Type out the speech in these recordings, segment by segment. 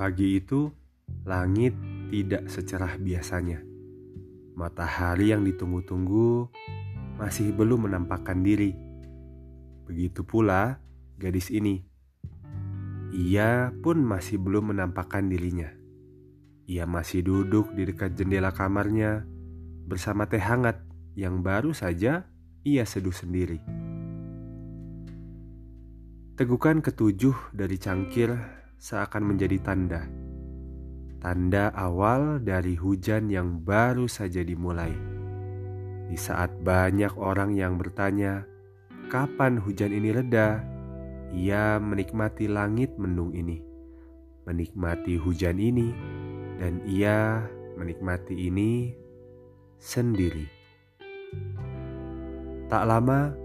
Pagi itu, langit tidak secerah biasanya. Matahari yang ditunggu-tunggu masih belum menampakkan diri. Begitu pula gadis ini. Ia pun masih belum menampakkan dirinya. Ia masih duduk di dekat jendela kamarnya bersama teh hangat yang baru saja ia seduh sendiri. Tegukan ketujuh dari cangkir seakan menjadi tanda. Tanda awal dari hujan yang baru saja dimulai. Di saat banyak orang yang bertanya, kapan hujan ini reda? Ia menikmati langit mendung ini, menikmati hujan ini, dan ia menikmati ini sendiri. Tak lama,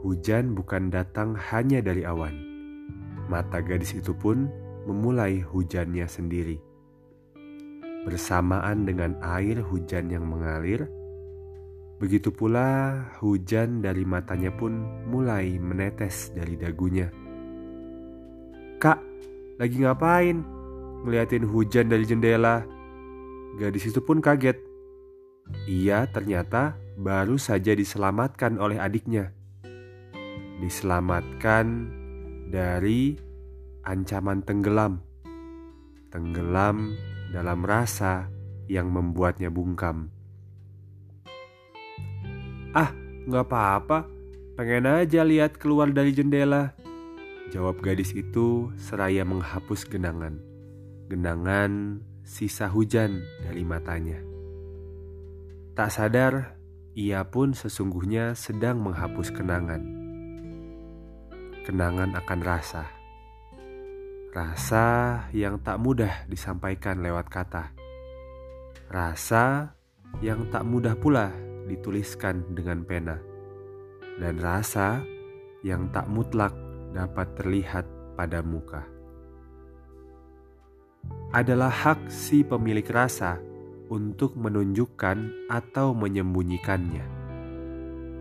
hujan bukan datang hanya dari awan. Mata gadis itu pun memulai hujannya sendiri. Bersamaan dengan air hujan yang mengalir, begitu pula hujan dari matanya pun mulai menetes dari dagunya. Kak, lagi ngapain? Ngeliatin hujan dari jendela. Gadis itu pun kaget ia ternyata baru saja diselamatkan oleh adiknya. Diselamatkan dari ancaman tenggelam. Tenggelam dalam rasa yang membuatnya bungkam. Ah, nggak apa-apa. Pengen aja lihat keluar dari jendela. Jawab gadis itu seraya menghapus genangan. Genangan sisa hujan dari matanya. Tak sadar, ia pun sesungguhnya sedang menghapus kenangan. Kenangan akan rasa. Rasa yang tak mudah disampaikan lewat kata. Rasa yang tak mudah pula dituliskan dengan pena. Dan rasa yang tak mutlak dapat terlihat pada muka. Adalah hak si pemilik rasa untuk menunjukkan atau menyembunyikannya.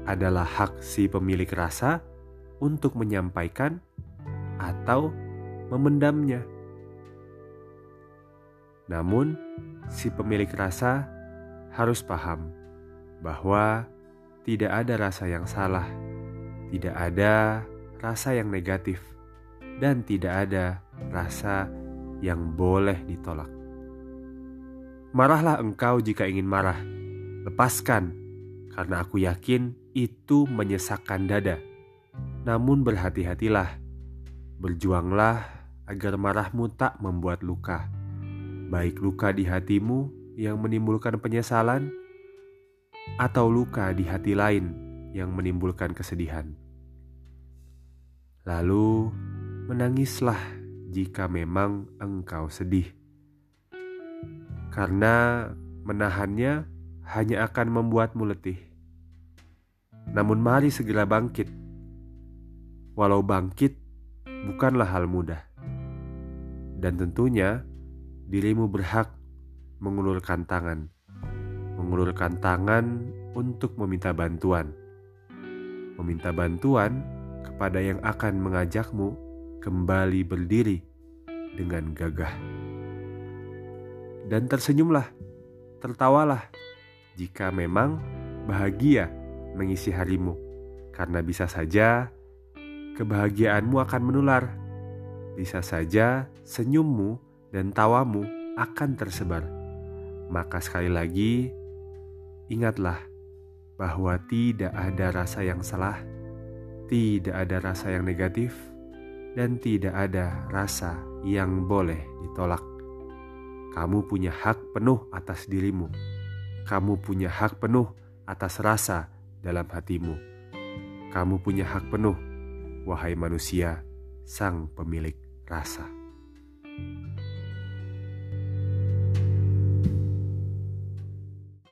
Adalah hak si pemilik rasa untuk menyampaikan atau memendamnya. Namun, si pemilik rasa harus paham bahwa tidak ada rasa yang salah, tidak ada rasa yang negatif, dan tidak ada rasa yang boleh ditolak. Marahlah engkau jika ingin marah. Lepaskan, karena aku yakin itu menyesakkan dada. Namun berhati-hatilah, berjuanglah agar marahmu tak membuat luka. Baik luka di hatimu yang menimbulkan penyesalan, atau luka di hati lain yang menimbulkan kesedihan. Lalu menangislah jika memang engkau sedih karena menahannya hanya akan membuatmu letih. Namun, mari segera bangkit. Walau bangkit bukanlah hal mudah, dan tentunya dirimu berhak mengulurkan tangan, mengulurkan tangan untuk meminta bantuan, meminta bantuan kepada yang akan mengajakmu kembali berdiri dengan gagah. Dan tersenyumlah, tertawalah jika memang bahagia mengisi harimu, karena bisa saja kebahagiaanmu akan menular. Bisa saja senyummu dan tawamu akan tersebar. Maka, sekali lagi, ingatlah bahwa tidak ada rasa yang salah, tidak ada rasa yang negatif, dan tidak ada rasa yang boleh ditolak. Kamu punya hak penuh atas dirimu. Kamu punya hak penuh atas rasa dalam hatimu. Kamu punya hak penuh, wahai manusia, sang pemilik rasa.